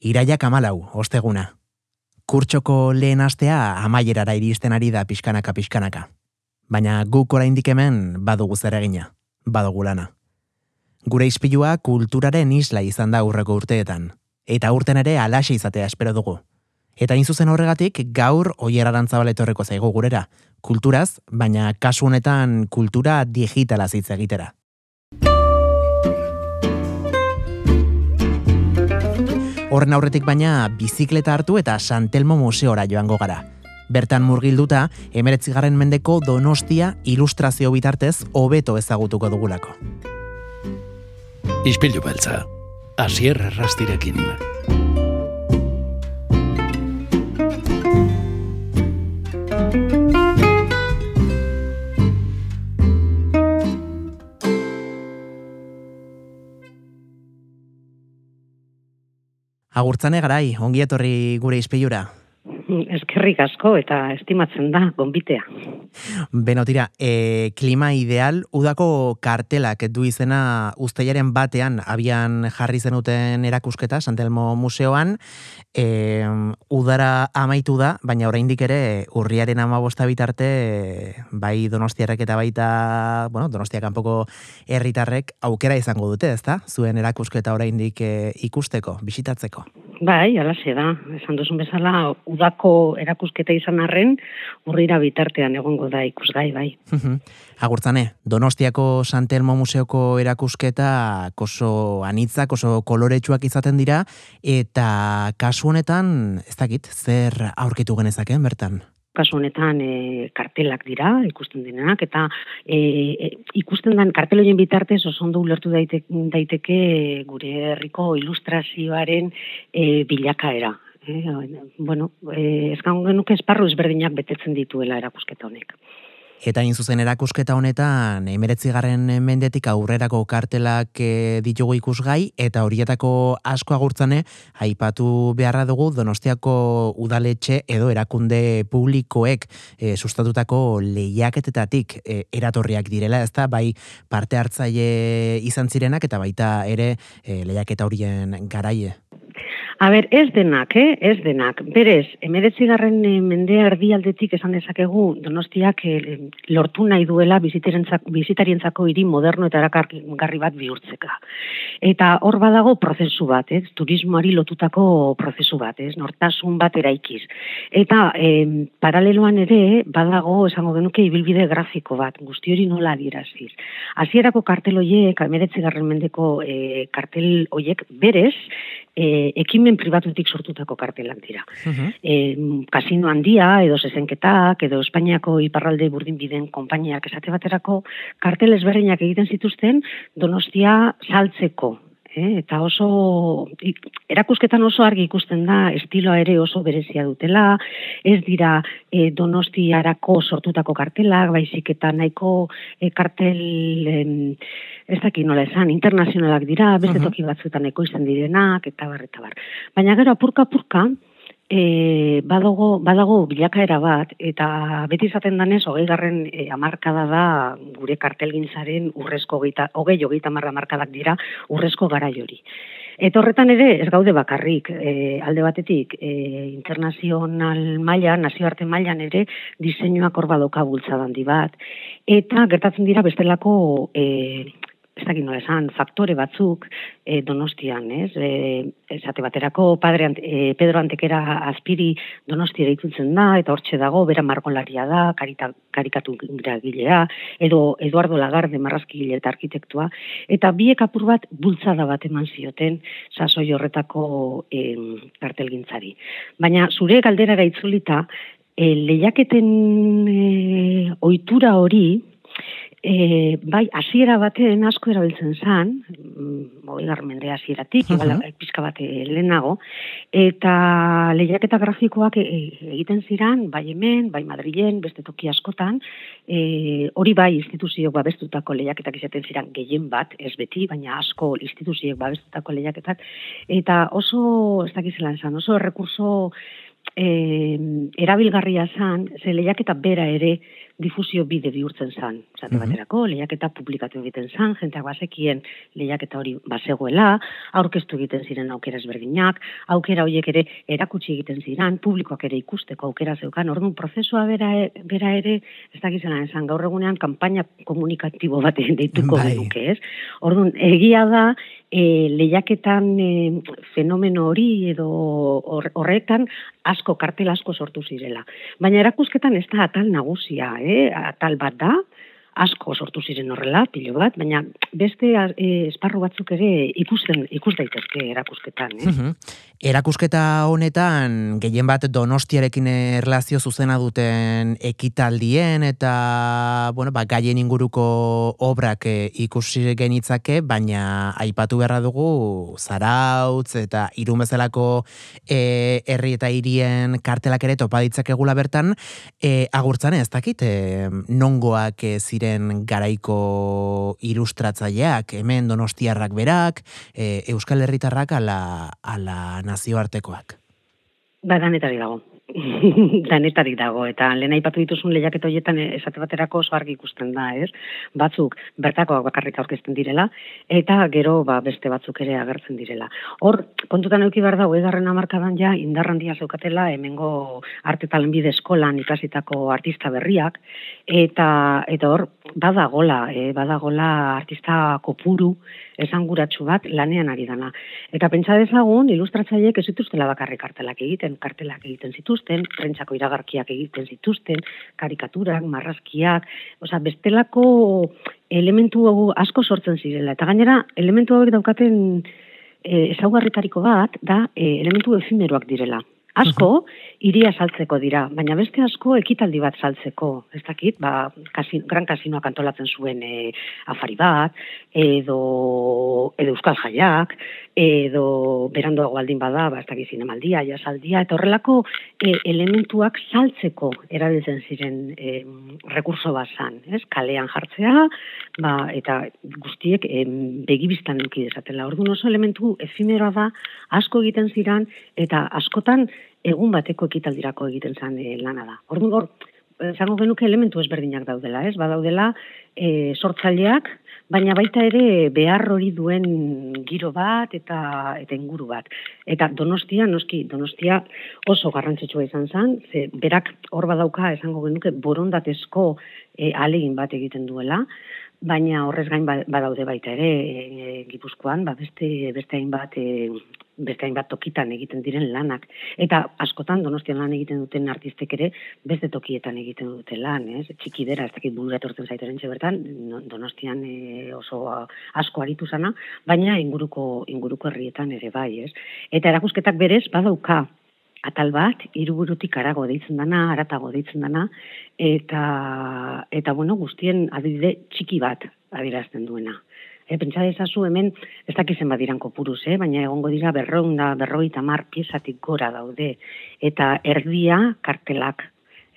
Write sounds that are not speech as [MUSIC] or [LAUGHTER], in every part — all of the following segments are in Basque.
Iraiak amalau, osteguna. Kurtsoko lehen astea amaierara iristen ari da pixkanaka pixkanaka. Baina guk oraindik hemen badugu zer egina, badugu lana. Gure izpilua kulturaren isla izan da urreko urteetan, eta urten ere alaxe izatea espero dugu. Eta hain zuzen horregatik gaur oier etorreko zaigu gurera, kulturaz, baina kasu honetan kultura digitala hitz egitera. Horren aurretik baina bizikleta hartu eta Santelmo Museora joango gara. Bertan murgilduta, emeretzigarren mendeko donostia ilustrazio bitartez hobeto ezagutuko dugulako. Ispilu beltza, asier rastirekin. Agurtzane garai, ongi etorri gure izpilura. Eskerrik asko eta estimatzen da, gonbitea. Beno, tira, e, klima ideal, udako kartelak du izena usteiaren batean abian jarri zenuten erakusketa, Santelmo Museoan, e, udara amaitu da, baina oraindik ere urriaren amabosta bitarte, bai donostiarrek eta baita, bueno, donostia kanpoko herritarrek aukera izango dute, ezta? Zuen erakusketa oraindik e, ikusteko, bisitatzeko. Bai, alaxe da, esan duzun bezala, udako erakusketa izan arren, urrira bitartean egongo da ikusgai, bai. Agurtzane, Donostiako Santelmo Museoko erakusketa oso anitzak, oso koloretsuak izaten dira, eta kasu honetan, ez dakit, zer aurkitu genezakeen bertan? Kasu honetan e, kartelak dira, ikusten denak, eta e, e, ikusten den karteloien bitartez oso ondo ulertu daiteke, daiteke gure herriko ilustrazioaren e, bilakaera. E, bueno, e, ez genuke esparru ezberdinak betetzen dituela erakusketa honek. Eta in zuzen erakusketa honetan, emeretzigarren mendetik aurrerako kartelak e, ditugu ikusgai, eta horietako asko agurtzane, aipatu beharra dugu donostiako udaletxe edo erakunde publikoek e, sustatutako lehiaketetatik e, eratorriak direla, ezta bai parte hartzaile izan zirenak, eta baita ere e, lehiaketa horien garaie. A ber, ez denak, eh? ez denak. Berez, emeretzigarren eh, mendea erdialdetik esan dezakegu donostiak eh, lortu nahi duela bizitarientzako hiri moderno eta erakargarri bat bihurtzeka. Eta hor badago prozesu bat, eh? turismoari lotutako prozesu bat, eh? nortasun bat eraikiz. Eta eh, paraleloan ere badago esango genuke ibilbide grafiko bat, guzti hori nola adieraziz. Hasierako kartel hoiek, emeretzigarren mendeko eh, kartel hoiek berez, e, ekimen pribatutik sortutako kartelak dira. Uh kasino handia, edo zezenketak, edo Espainiako iparralde burdin biden kompainiak esate baterako, kartel ezberdinak egiten zituzten donostia saltzeko, eh? eta oso erakusketan oso argi ikusten da estiloa ere oso berezia dutela, ez dira e, donostiarako sortutako kartelak, baizik eta nahiko e, kartel ez dakit nola esan, internazionalak dira, beste toki batzuetan ekoizten direnak, eta bar, eta bar. Baina gero, apurka-apurka, e, badago, badago bilakaera bat, eta beti izaten danez, hogei garren e, amarkada da gure kartelgintzaren urrezko geita, hogei hogeita marra amarkadak dira urrezko gara jori. Eta horretan ere, ez gaude bakarrik, e, alde batetik, e, internazional maila, nazioarte mailan ere, diseinuak hor badoka bultzadan di bat. Eta gertatzen dira bestelako e, ez dakit nola esan, faktore batzuk e, donostian, ez? E, esate baterako padre e, Pedro Antekera azpiri donostia deitzen da, eta hortxe dago, bera margolaria da, karita, karikatu gilea, edo Eduardo Lagarde marrazkile eta arkitektua, eta biek apur bat bultzada bat eman zioten sasoi horretako e, kartelgintzari. Baina zure galderara itzulita, e, lehiaketen e, ohitura hori, E, bai, hasiera baten asko erabiltzen zan, mm, hori garmende hasieratik, uh -huh. pizka bate lehenago, eta lehiaketa grafikoak e, egiten ziran, bai hemen, bai Madrilen, beste toki askotan, e, hori bai instituzioak babestutako lehiaketak izaten ziran gehien bat, ez beti, baina asko instituzioak babestutako lehiaketak, eta oso, ez dakizelan zan, oso errekurso e, erabilgarria zan, ze lehiaketa bera ere, difusio bide bihurtzen zan. Zate Mhm. baterako, lehiaketa publikatu egiten zan, jenteak bazekien lehiaketa hori bazegoela, aurkeztu egiten ziren aukera ezberdinak, aukera horiek ere erakutsi egiten ziren, publikoak ere ikusteko aukera zeukan, orduan prozesua bera, e- bera ere, ez dakizena esan, gaur egunean kanpaina komunikatibo bat [LAUGHS] deituko Bai. genuke, ez? Orduan, egia da, e, lehiaketan e, fenomeno hori edo hor- horretan asko, kartel asko sortu zirela. Baina erakusketan ez da atal nagusia, eh? atal bat da, asko sortu ziren horrela, pilo bat, baina beste e, esparru batzuk ere ikusten, ikus daitezke erakusketan. Eh? Mhm. Erakusketa honetan gehien bat Donostiarekin erlazio zuzena duten ekitaldien eta bueno, ba, gaien inguruko obrak eh, ikusi genitzake, baina aipatu beharra dugu Zarautz eta Irun bezalako eh, herri eta hirien kartelak ere topa ditzakegula bertan, eh, agurtzan ez dakit, eh, nongoak eh, ziren garaiko ilustratzaileak, hemen Donostiarrak berak, eh, Euskal Herritarrak ala, ala nazioartekoak. Ba, danetarik dago. [LAUGHS] danetarik dago, eta lehen aipatu dituzun lehiaketa horietan eh, esate baterako oso argi ikusten da, ez? Batzuk bertakoak bakarrik aurkezten direla, eta gero ba, beste batzuk ere agertzen direla. Hor, kontutan euki behar da, garren amarkadan ja, indarrandia zeukatela, hemengo arte talenbide eskolan ikasitako artista berriak, eta eta hor, badagola, eh, badagola artista kopuru, esanguratsu bat lanean ari dana. Eta pentsa dezagun, ilustratzaileek ez zituztela bakarrik kartelak egiten, kartelak egiten zituzten, prentsako iragarkiak egiten zituzten, karikaturak, marrazkiak, osea, bestelako elementu asko sortzen zirela. Eta gainera, elementu hauek daukaten e, ezaugarritariko bat, da e, elementu efimeroak direla. Asko, iria saltzeko dira, baina beste asko ekitaldi bat saltzeko. Ez dakit, ba, kasin, gran kasinoak antolatzen zuen e, afari bat, edo, edo euskal jaiak, edo berandoago aldin bada, ba, ez dakit zinemaldia, jasaldia, eta horrelako e, elementuak saltzeko erabiltzen ziren e, rekurso bat zan, ez? Kalean jartzea, ba, eta guztiek e, begibistan eduki dezatela. Orduan oso elementu efimeroa da, asko egiten ziran, eta askotan egun bateko ekitaldirako egiten zen e, lana da. Orduan hor, esango genuke elementu ezberdinak daudela, ez? Badaudela e, sortzaileak, baina baita ere behar hori duen giro bat eta eta inguru bat. Eta Donostia, noski, Donostia oso garrantzitsua izan zen, ze berak hor badauka esango genuke borondatezko e, alegin bat egiten duela, baina horrez gain badaude baita ere e, Gipuzkoan, ba beste beste hainbat e, beste hainbat tokitan egiten diren lanak. Eta askotan donostian lan egiten duten artistek ere beste tokietan egiten dute lan, ez? Txikidera, ez dakit burura etortzen zaiteren bertan, donostian e, oso asko aritu zana, baina inguruko, inguruko herrietan ere bai, ez? Eta erakusketak berez badauka atal bat, hiruburutik arago deitzen dana, aratago deitzen dana, eta, eta bueno, guztien adibide txiki bat adierazten duena. E, pentsa dezazu hemen, ez dakizen badiran kopuruz, eh? baina egongo dira berroun da, berroi tamar piezatik gora daude. Eta erdia kartelak,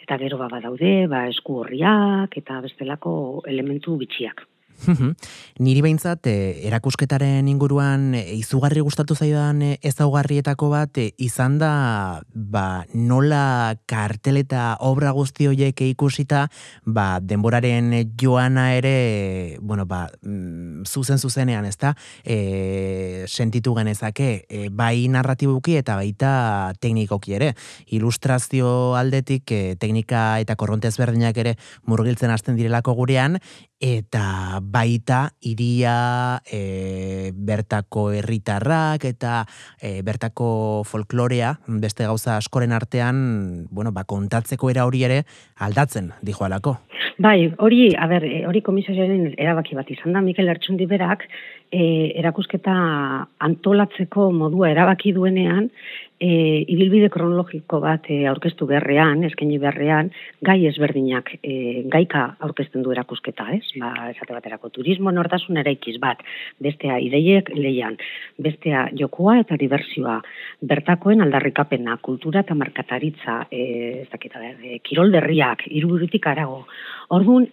eta gero baba daude, ba, esku horriak, eta bestelako elementu bitxiak. Niri behintzat, e, erakusketaren inguruan e, izugarri gustatu zaidan e, ezaugarrietako bat izan da ba, nola kartel eta obra guzti horiek ikusita ba, denboraren joana ere bueno, ba, mm, zuzen zuzenean ezta? E, sentitu genezake e, bai narratibuki eta baita teknikoki ere. Ilustrazio aldetik e, teknika eta korrontez berdinak ere murgiltzen hasten direlako gurean eta baita iria e, bertako herritarrak eta e, bertako folklorea beste gauza askoren artean bueno, ba, kontatzeko era hori ere aldatzen dijo alako. Bai, hori, a ber, hori komisioaren erabaki bat izan da, Mikel Ertsundi berak, e, erakusketa antolatzeko modua erabaki duenean, e, ibilbide kronologiko bat e, aurkeztu beharrean, eskaini beharrean, gai ezberdinak, e, gaika aurkezten du erakusketa, ez? Ba, esate baterako turismo nortasun eraikiz bat, bestea ideiek leian, bestea jokoa eta diversioa, bertakoen aldarrikapena, kultura eta markataritza, e, ez dakita, e, kirolderriak, iruburutik arago. Orduan,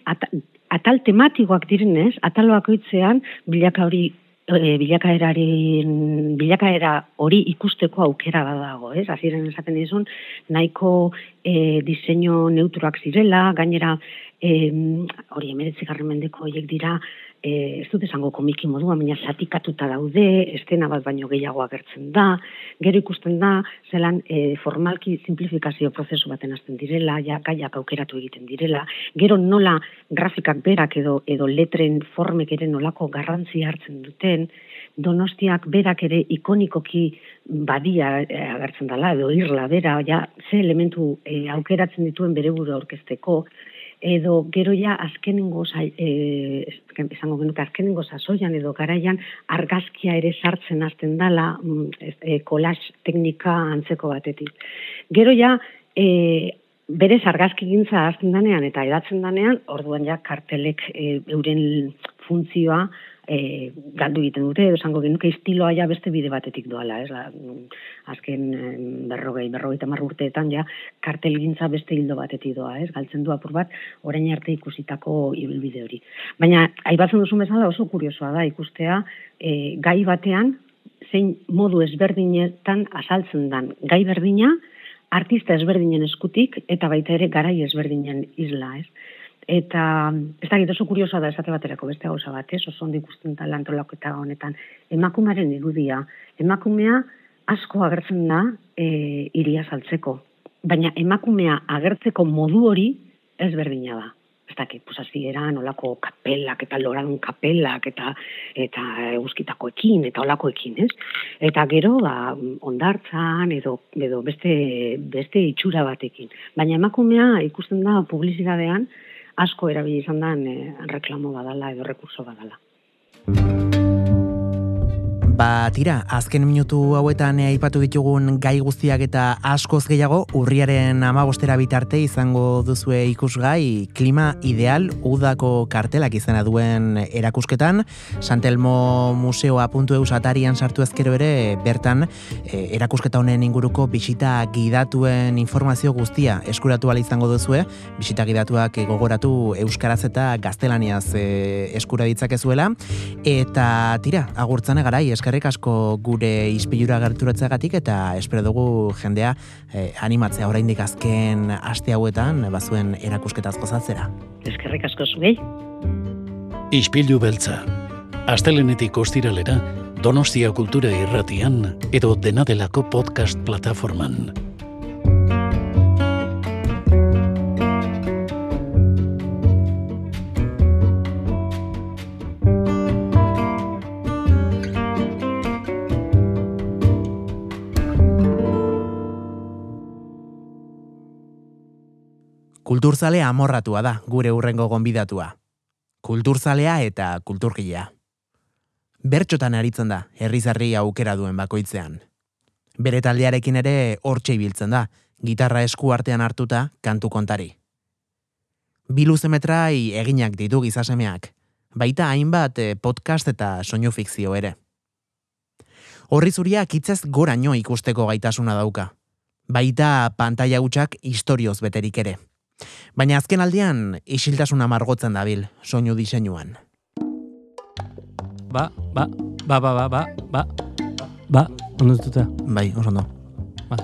atal tematikoak direnez, atal bakoitzean bilaka hori e, bilakaeraren bilakaera hori ikusteko aukera badago, ez? Hasieran esaten dizun nahiko e, diseinu neutroak zirela, gainera e, hori 19. mendeko hoiek dira e, ez dut esango komiki modua, baina zatikatuta daude, estena bat baino gehiago agertzen da, gero ikusten da, zelan e, formalki simplifikazio prozesu baten hasten direla, ja, gaiak aukeratu egiten direla, gero nola grafikak berak edo, edo letren formek ere nolako garrantzi hartzen duten, donostiak berak ere ikonikoki badia e, agertzen dela, edo irla bera, ja, ze elementu e, aukeratzen dituen bere buru aurkezteko, edo gero ja azkenengo eh esango genuke azkenengo sasoian edo garaian argazkia ere sartzen hasten dala mm, e, collage teknika antzeko batetik. Gero ja e, berez argazkigintza hasten danean eta edatzen danean, orduan ja kartelek e, euren funtzioa e, galdu egiten dute, esango genuke estiloa ja beste bide batetik doala, ez? La, azken berrogei, berrogei tamar urteetan ja kartelgintza beste hildo batetik doa, ez? Galtzen du apur bat, orain arte ikusitako ibilbide hori. Baina, aibatzen duzu bezala oso kuriosoa da ikustea, e, gai batean, zein modu ezberdinetan asaltzen dan gai berdina, artista ezberdinen eskutik, eta baita ere garai ezberdinen isla, ez? Eta, ez da, oso kuriosoa da esate baterako beste gauza bat, ez? Oso ondo ikusten da eta honetan. Emakumaren irudia. Emakumea asko agertzen da e, iria saltzeko. Baina emakumea agertzeko modu hori ez berdina da. Ez da, pues eran olako kapelak eta loran kapelak eta eta eguzkitakoekin eta olakoekin, ez? Eta gero, ba, ondartzan edo, edo beste, beste itxura batekin. Baina emakumea ikusten da publizitatean, asko erabili izan da e, reklamo badala edo rekurso badala. Ba, tira, azken minutu hauetan aipatu ditugun gai guztiak eta askoz gehiago urriaren amagostera bitarte izango duzue ikusgai klima ideal udako kartelak izena duen erakusketan. Santelmo Museoa puntu eus atarian sartu ezkero ere bertan e, erakusketa honen inguruko bisita gidatuen informazio guztia eskuratu izango duzue. Bisita gidatuak gogoratu euskaraz eta gaztelaniaz e, eskura ditzakezuela. Eta tira, agurtzane garai, eskerrik asko gure ispilura gerturatzagatik eta espero dugu jendea eh, animatzea oraindik azken aste hauetan bazuen erakusketaz gozatzera. Eskerrik asko zuei. Ispilu beltza. Astelenetik ostiralera Donostia Kultura Irratian edo Denadelako podcast plataforman. Kulturzale amorratua da gure urrengo gonbidatua. Kulturzalea eta kulturgilea. Bertxotan aritzen da, herrizarri aukera duen bakoitzean. Bere taldearekin ere hortxe ibiltzen da, gitarra esku artean hartuta kantu kontari. Biluzemetrai eginak ditu gizasemeak, baita hainbat eh, podcast eta soinu fikzio ere. Horri zuriak itzez goraino ikusteko gaitasuna dauka. Baita pantaila gutxak historioz beterik ere. Baina azken aldian, isiltasuna margotzen dabil, soinu diseinuan. Ba, ba, ba, ba, ba, ba, ba, ba, ondo zututa. Bai, oso ondo. Ba.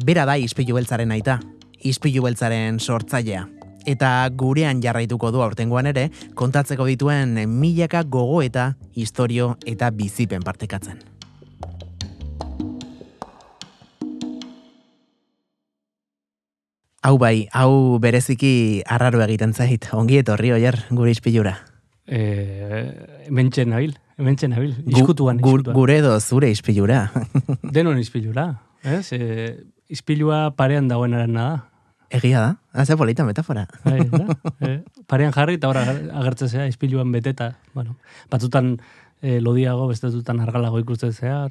Bera da izpilu beltzaren aita, izpilu beltzaren sortzailea. Eta gurean jarraituko du aurtengoan ere, kontatzeko dituen milaka gogo eta historio eta bizipen partekatzen. Hau bai, hau bereziki arraro egiten zait, ongi etorri oier, gure izpilura. E, mentxen nabil, mentxen nabil, izkutuan, gu, Gure edo zure izpilura. [LAUGHS] Denon izpilura, ez? E, izpilua parean dagoen da. Egia da, haze polita metafora. Bai, e, [LAUGHS] parean jarri eta ora agertzea izpiluan beteta. Bueno, batzutan e, lodiago, beste batzutan argalago ikustetzea.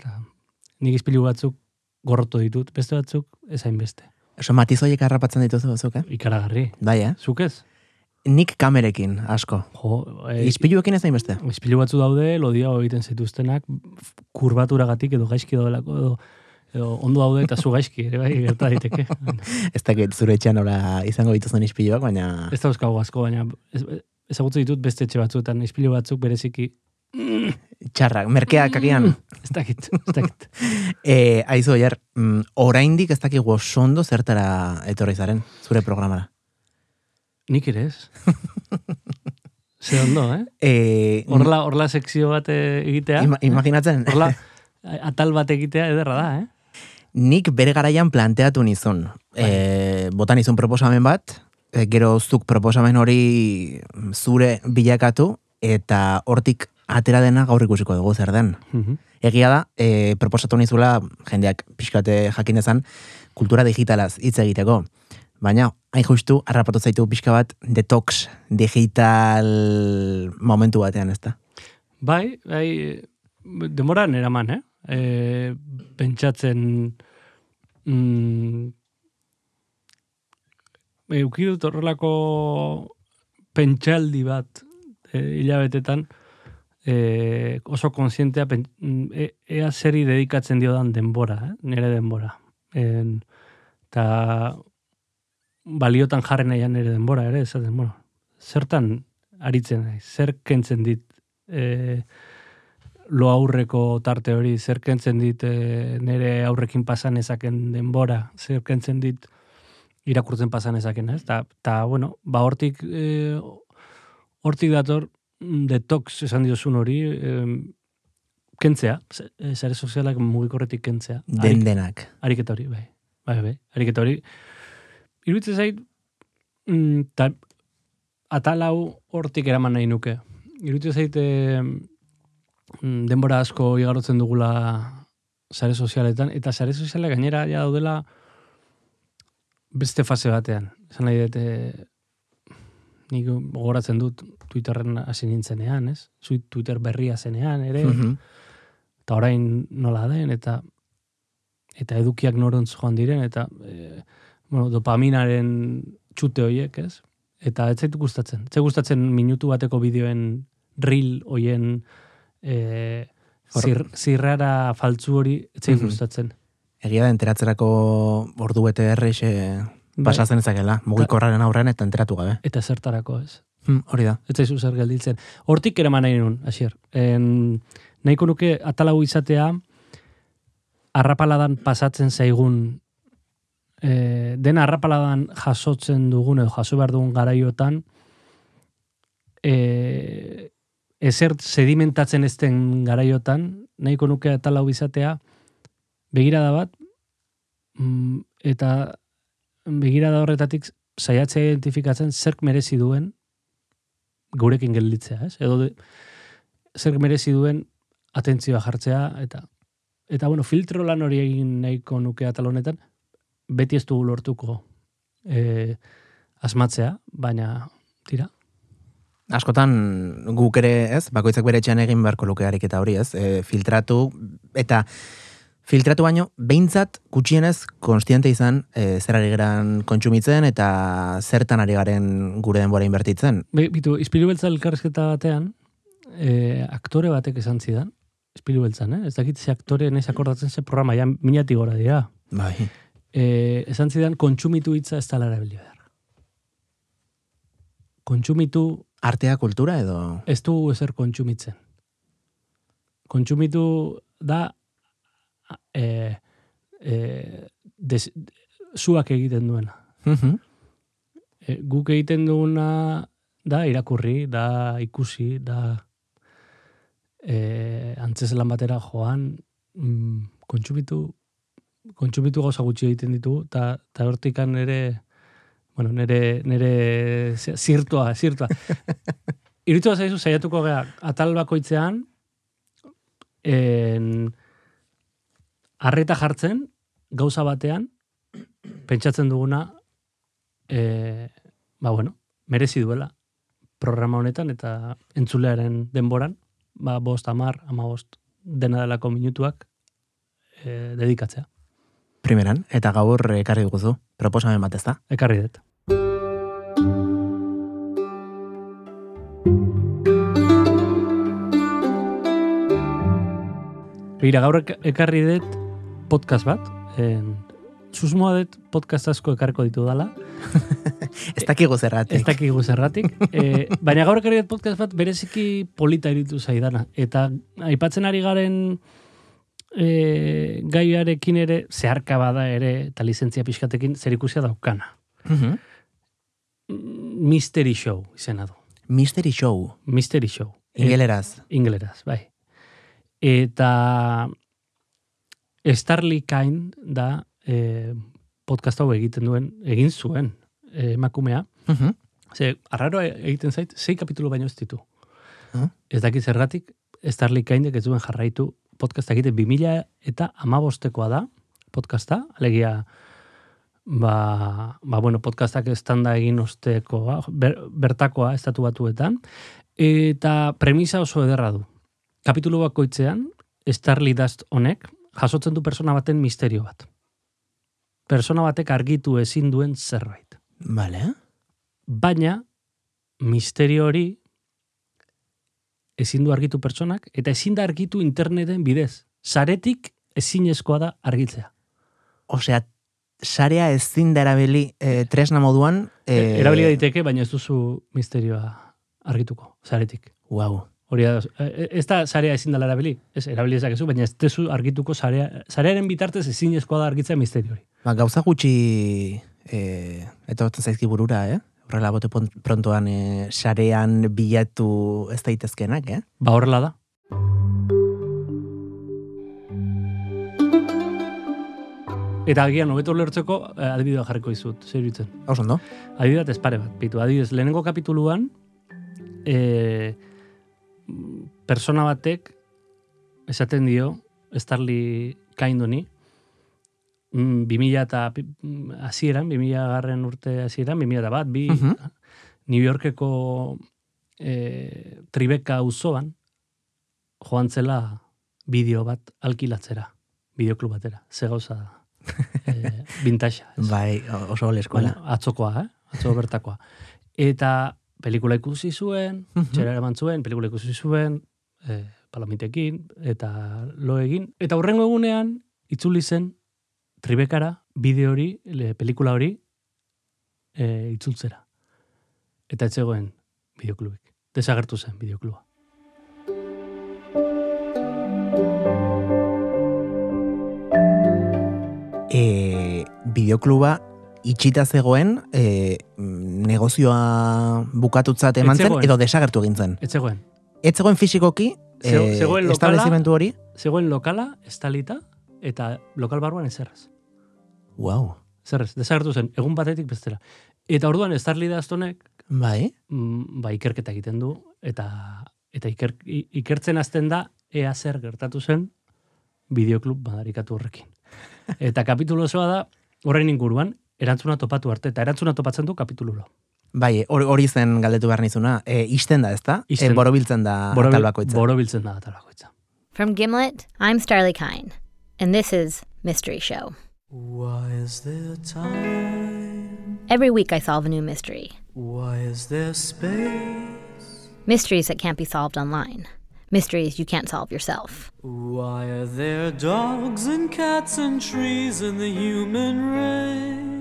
Nik izpilu batzuk gorrotu ditut, beste batzuk ezain beste. Oso matizoiek harrapatzen dituzu zuk, eh? Ikaragarri. Bai, eh? Zuk ez? Nik kamerekin, asko. Jo, e, Izpiluekin ez da inbeste? Izpilu batzu daude, lodia egiten zituztenak, kurbaturagatik edo gaizki daudelako, edo, edo ondo daude eta zu gaizki, ere bai, gerta daiteke. [LAUGHS] ez da zure etxean ora izango dituzten izpiluak, baina... Ez da asko, baina ez, ezagutzen ditut beste etxe batzuetan, ispilu batzuk bereziki, Txarrak, merkeak agian. [LAUGHS] ez dakit, ez dakit. [LAUGHS] E, aizu, oier, mm, oraindik ez dakigu oso ondo zertara etorri zaren, zure programara. Nik ere ez. [LAUGHS] Ze ondo, eh? E, Horla, horla sekzio bat eh, egitea. ima, imaginatzen, Horla, atal bat egitea ederra da, eh? nik bere garaian planteatu nizun. E, botan nizun proposamen bat, gero zuk proposamen hori zure bilakatu, eta hortik atera dena gaur ikusiko dugu zer den. Mhm. Egia da, e, proposatu nizula, jendeak pixkate jakin dezan, kultura digitalaz hitz egiteko. Baina, hain justu, harrapatu zaitu pixka bat, detox digital momentu batean, ez da? Bai, bai, demoran eraman, eh? E, pentsatzen mm, eukidut horrelako pentsaldi bat e, hilabetetan e, oso konsientea mm, e, ea zeri dedikatzen diodan denbora, eh? nire denbora. En, ta baliotan jarren nahian nire denbora ere, esaten, bueno, zertan aritzen naiz, zer kentzen dit e, lo aurreko tarte hori, zer kentzen dit e, nire aurrekin pasan ezaken denbora, zer kentzen dit irakurtzen pasan ezaken, ez? Ta, ta bueno, ba hortik, e, hortik dator detox esan diozun hori, e, kentzea, sare sozialak mugikorretik kentzea. Den denak. Ariketa hori, bai. Bai, bai. Ariketa hori. Iruditzen zait, mm, ta, atal hau hortik eraman nahi nuke. Iruditzen zait, eh, mm, denbora asko igarotzen dugula sare sozialetan, eta sare sozialak gainera ja daudela beste fase batean. Esan nahi dut, eh, nik gogoratzen dut Twitterren hasi nintzenean, ez? Zui Twitter berria zenean, ere, Mhm. eta orain nola den, eta eta edukiak norontz joan diren, eta e, bueno, dopaminaren txute horiek, ez? Eta ez zaitu gustatzen. Ez gustatzen minutu bateko bideoen reel hoien e, zir, zirrara faltzu hori ez zait Mhm. gustatzen. Egia da, enteratzerako ordu bete errex e. pasatzen ezakela, mugikorraren aurrean eta enteratu gabe. Eta zertarako, ez? Hmm, hori da. Ez zaizu zer gelditzen. Hortik eraman nahi nun, asier. En, nahiko nuke atalau izatea, arrapaladan pasatzen zaigun, e, dena arrapaladan jasotzen dugun, edo jaso behar dugun garaiotan, e, ezer sedimentatzen ez den garaiotan, nahiko nuke atalau izatea, begirada bat, mm, eta begirada horretatik saiatzea identifikatzen zerk merezi duen gurekin gelditzea, ez? Edo de, zer merezi duen atentzioa jartzea eta eta bueno, filtro lan hori egin nahiko nuke atal honetan beti ez dugu lortuko e, asmatzea, baina tira. Askotan guk ere, ez, bakoitzak bere etxean egin beharko luke ariketa hori, ez, e, filtratu, eta filtratu baino, behintzat gutxienez konstiente izan e, zer ari geran kontsumitzen eta zertan ari garen gure denbora inbertitzen. Be, bitu, izpilu beltza elkarrezketa batean, e, aktore batek esan zidan, izpilu beltzan, eh? Ez dakit ze aktore naiz akordatzen ze programa, ja minati gora dira. Bai. E, esan zidan, kontsumitu hitza ez dela erabili behar. Kontsumitu Artea kultura edo... ez du ezer kontsumitzen. Kontsumitu da e, e, des, zuak egiten duena. Mhm. E, guk egiten duguna da irakurri, da ikusi, da e, antzeslan batera joan, mm, kontsumitu, kontsumitu gauza gutxi egiten ditugu, eta ta hortikan ere, bueno, nere, nere zi- zirtua, zirtua. [LAUGHS] Iritu zaizu saiatuko gea, atal bakoitzean, en, arreta jartzen, gauza batean, pentsatzen duguna, e, ba bueno, merezi duela programa honetan eta entzulearen denboran, ba bost, amar, ama bost, dena delako minutuak e, dedikatzea. Primeran, eta gaur ekarri duguzu, proposamen bat ez da. Ekarri dut. Begira, gaur ek- ekarri dut podcast bat, en, susmoa dut podcast asko ekarko ditu dala. [LAUGHS] Ez dakigu zerratik. Ez dakigu zerratik. e, baina gaur ekarri podcast bat bereziki polita iritu zaidana. Eta aipatzen ari garen e, gaiarekin ere, zeharka bada ere, eta lizentzia pixkatekin, zer ikusia daukana. Mhm. Mystery Show izena du. Mystery Show. Mystery Show. Ingeleraz. Ingeleraz, bai. Eta Starly Kind da e, podcast hau egiten duen, egin zuen e, emakumea. Mhm. Ze, arraro egiten zait, sei kapitulu baino ez ditu. Ah. Ez dakit zergatik, Starly Kindek ez duen jarraitu podcasta egiten 2000 eta amabostekoa da podcasta, alegia ba, ba bueno, podcastak estanda egin ostekoa, ber, bertakoa estatu batuetan, eta premisa oso ederra du. Kapitulu bakoitzean, Starly Dust honek jasotzen du persona baten misterio bat. Persona batek argitu ezin duen zerbait. Vale. Baina, misterio hori ezin du argitu pertsonak, eta ezin da argitu interneten bidez. Saretik ezinezkoa da argitzea. Osea, sarea ezin da erabili eh, tresna moduan. E, Erabili daiteke, baina ez duzu misterioa argituko, saretik. Wow. Hori da, e, ez da sarea ezin dela erabili, ez erabili ezakezu, baina ez duzu argituko sarea, sarearen bitartez ezinezkoa da argitzea misterio hori. Ba, gauza gutxi eh, etortzen zaizki burura, eh? Horrela bote prontoan eh, sarean bilatu ez daitezkenak, eh? Ba horrela da. Eta agian, hobeto lertzeko, eh, adibidea jarriko izut, zer iruditzen. Oso ondo? Adibidea ez pare bat, bitu. Adibidez, lehenengo kapituluan, e, persona batek esaten dio, Starly Kindoni, mm, 2000 eta pi- mm, hasieran, 2000 garren urte hasieran, 2000 eta bat, bi, Mhm. New Yorkeko e, Tribeca auzoan joan zela bideo bat alkilatzera, bideoklub batera, ze gauza [LAUGHS] da. e, vintage. Bai, o- oso oleskola. Bueno, atzokoa, eh? Atzo bertakoa. Eta pelikula ikusi zuen, Mhm. txera eraman zuen, pelikula ikusi zuen, e, palamitekin, eta lo egin. Eta hurrengo egunean, itzuli zen, tribekara, bideo hori, le, pelikula hori, e, itzultzera. Eta ez zegoen bideoklubik. Desagertu zen bideokluba. E, bideokluba itxita zegoen e, negozioa bukatutzat eman zen edo desagertu egin zen. Ez zegoen. Ez zegoen fisikoki e, zegoen lokala- establezimentu hori? Zegoen lokala, estalita, eta lokal barruan ezerraz. Wow. Zerrez, desagertu zen, egun batetik bestera. Eta orduan, Starly Dastonek, Bai. mm, ba, ikerketa egiten du, eta eta iker, ikertzen hasten da, ea zer gertatu zen bideoklub badarikatu horrekin. [LAUGHS] Eta kapitulu osoa da, horren inguruan, erantzuna topatu arte, eta erantzuna topatzen du kapitululo. Bai, eh, hori hori zen galdetu behar nizuna. Eh, e, isten da, ezta? Eh, ixten E, borobiltzen da atal bakoitza. borobiltzen da atal bakoitza. From Gimlet, I'm Starly Kine, and this is Mystery Show. Why is there time? Every week I solve a new mystery. Why is there space? Mysteries that can't be solved online. Mysteries you can't solve yourself. Why are there dogs and cats and trees in the human race?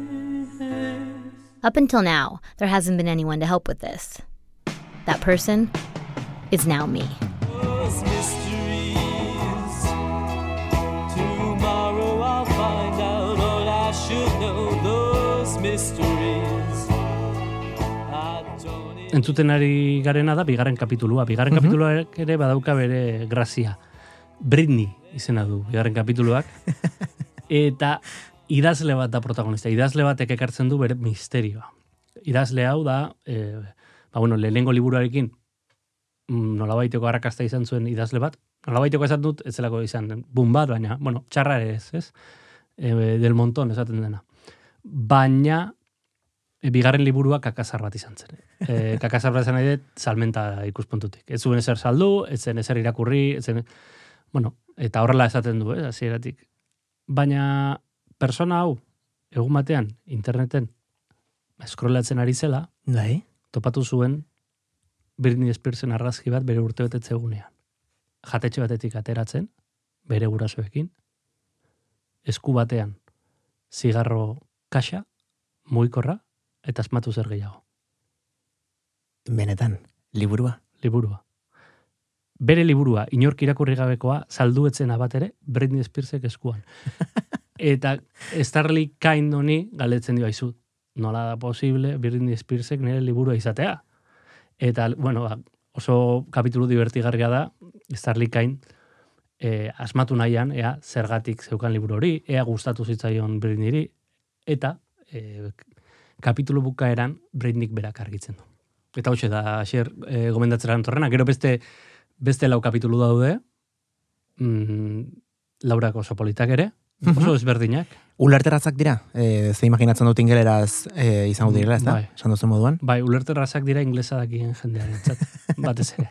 Up until now, there hasn't been anyone to help with this. That person is now me. Those mysteries. Tomorrow I'll find out all I should know. Those mysteries. I don't even Entzuten ari garena da, bigarren kapitulua. Bigarren Mhm. kapituluak ere badauka bere grazia. Britney izena du, bigarren kapituluak. [LAUGHS] Eta idazle bat da protagonista. Idazle batek ekartzen du bere misterioa. Idazle hau da, e, ba, bueno, lehenengo liburuarekin mm, nolabaiteko arrakasta izan zuen idazle bat. Nolabaiteko esan dut, ez zelako izan bun bat, baina, bueno, txarra ere ez, ez? E, del montón esaten dena. Baina, e, bigarren liburua kakazar bat izan zen. E, [LAUGHS] kakazar bat izan dut, salmenta ikuspuntutik. Ez zuen ezer saldu, ez zen ezer irakurri, ez zen, bueno, eta horrela esaten du, ez, hasieratik. Baina, persona hau, egun batean, interneten, eskrolatzen ari zela, Bai. topatu zuen Britney Spearsen argazki bat bere urte betetze egunean. Jatetxe batetik ateratzen, bere gurasoekin, esku batean zigarro kaxa, mugikorra, eta asmatu zer gehiago. Benetan, liburua. liburua. Bere liburua, inork irakurri gabekoa, salduetzen abat ere, Britney Spearsek eskuan. [LAUGHS] Eta Starly Kind honi galetzen dio aizu. Nola da posible Britney Spearsek nire liburua izatea. Eta, bueno, ba, oso kapitulu divertigarria da, Starly Kind eh, asmatu nahian, ea zergatik zeukan liburu hori, ea gustatu zitzaion Britneyri, eta eh, kapitulu bukaeran Britneyk berak argitzen du. Eta hoxe da, xer, e, gomendatzera torrena. Gero beste, beste lau kapitulu daude, mm, laurak oso ere, oso ezberdinak. Ulerterrazak dira, e, ze imaginatzen dut ingeleraz e, izango direla, ez da? Bai. Esan duzu moduan. Bai, ulerterrazak dira inglesa dakien jendearen txat, [LAUGHS] batez ere.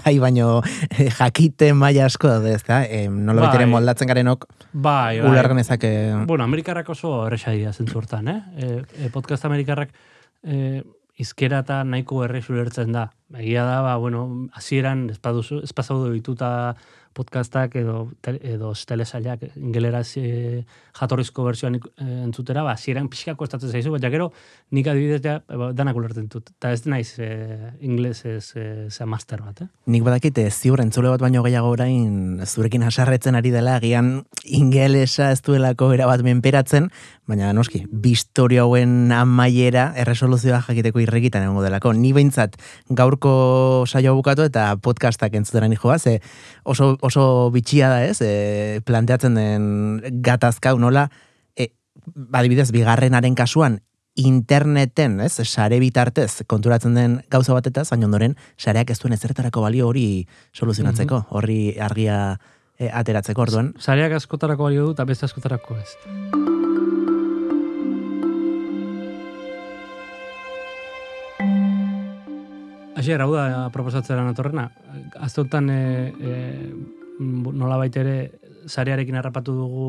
bai, baino e, jakite maila asko daude, ez da? E, nola Bai. betere moldatzen garenok Bai, bai. uler genezake... Bueno, amerikarrak oso erresa dira zentzu hortan, eh? E, e, podcast amerikarrak e, izkera eta nahiko errex ulertzen da. Egia da, ba, bueno, hasieran espazaudu dituta podcastak edo, te- edo telesailak ingeleraz e, jatorrizko versioan ik- e, entzutera, ba, hasieran pixkako estatzen zaizu, baina gero nik adibidez ja, ba, danak ulertzen dut. Eta ez naiz e, inglesez e, za master bat, eh? Nik badakite ziur entzule bat baino gehiago orain zurekin hasarretzen ari dela, agian ingelesa ez duelako erabat menperatzen, baina noski, bistorio hauen amaiera erresoluzioa jakiteko irrekitan egongo delako. Ni behintzat gaurko saioa bukatu eta podcastak entzutera nijoa, ze oso, oso bitxia da ez, e, planteatzen den gatazka nola, e, badibidez, bigarrenaren kasuan, interneten, ez, sare bitartez konturatzen den gauza batetaz, baina ondoren sareak ez duen ezertarako balio hori soluzionatzeko, horri argia e, ateratzeko orduan. Sareak askotarako balio du eta beste askotarako ez. Asier, hau da proposatzera natorrena. Aztotan e, e, nola ere sarearekin harrapatu dugu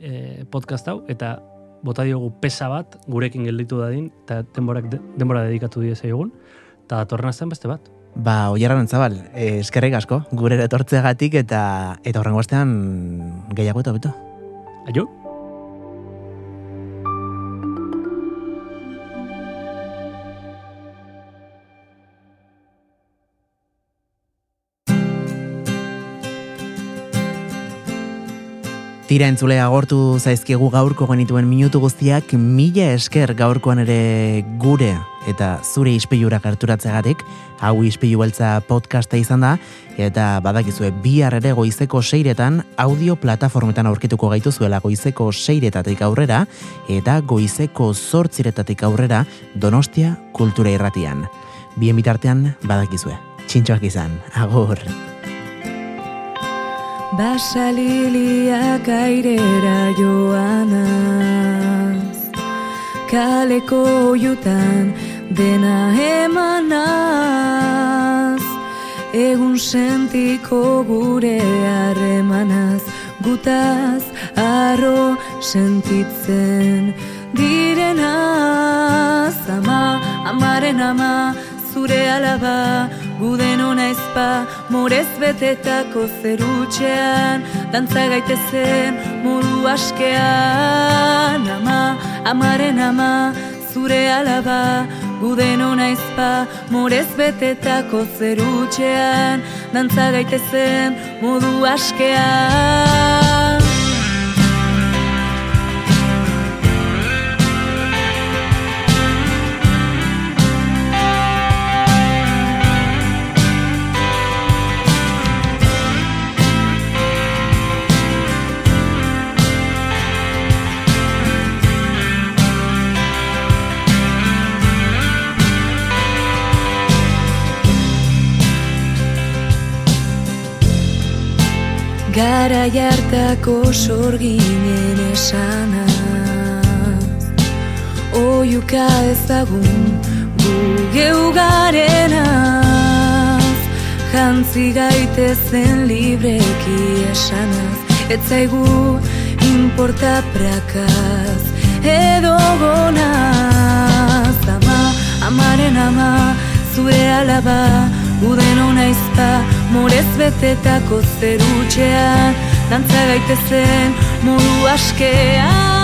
e, podcast hau, eta bota diogu pesa bat gurekin gelditu dadin, eta denborak, denbora dedikatu die egun, eta datorren azten beste bat. Ba, oiarran zabal, eskerrik asko, gure etortzegatik eta eta horrengo astean gehiago eta beto. Aio? Tira entzule agortu zaizkigu gaurko genituen minutu guztiak mila esker gaurkoan ere gure eta zure ispilurak harturatzegatik, hau ispilu beltza podcasta izan da, eta badakizue bihar ere goizeko seiretan audio plataformetan aurkituko gaituzuela goizeko seiretatik aurrera, eta goizeko zortziretatik aurrera donostia kultura irratian. Bien bitartean badakizue. Txintxoak izan, agur. Basaliliak airera joanaz Kaleko oiutan dena emanaz Egun sentiko gure harremanaz Gutaz arro sentitzen direnaz. Ama, amaren ama, zure alaba Guden ona ezpa, morez betetako zerutxean. Dantza gaitezen modu askean. Ama, amaren ama, zure alaba. Guden ona ezpa, morez betetako zerutxean. Dantza gaitezen modu askean Gara jartako sorginen esanaz Oiuka ezagun gu geugarenaz Jantzi gaitezen libreki esanaz Ez importa prakaz edo gonaz. Ama, amaren ama, zure alaba Guden ona izpa, morez betetako zerutxean Dantza gaitezen modu askean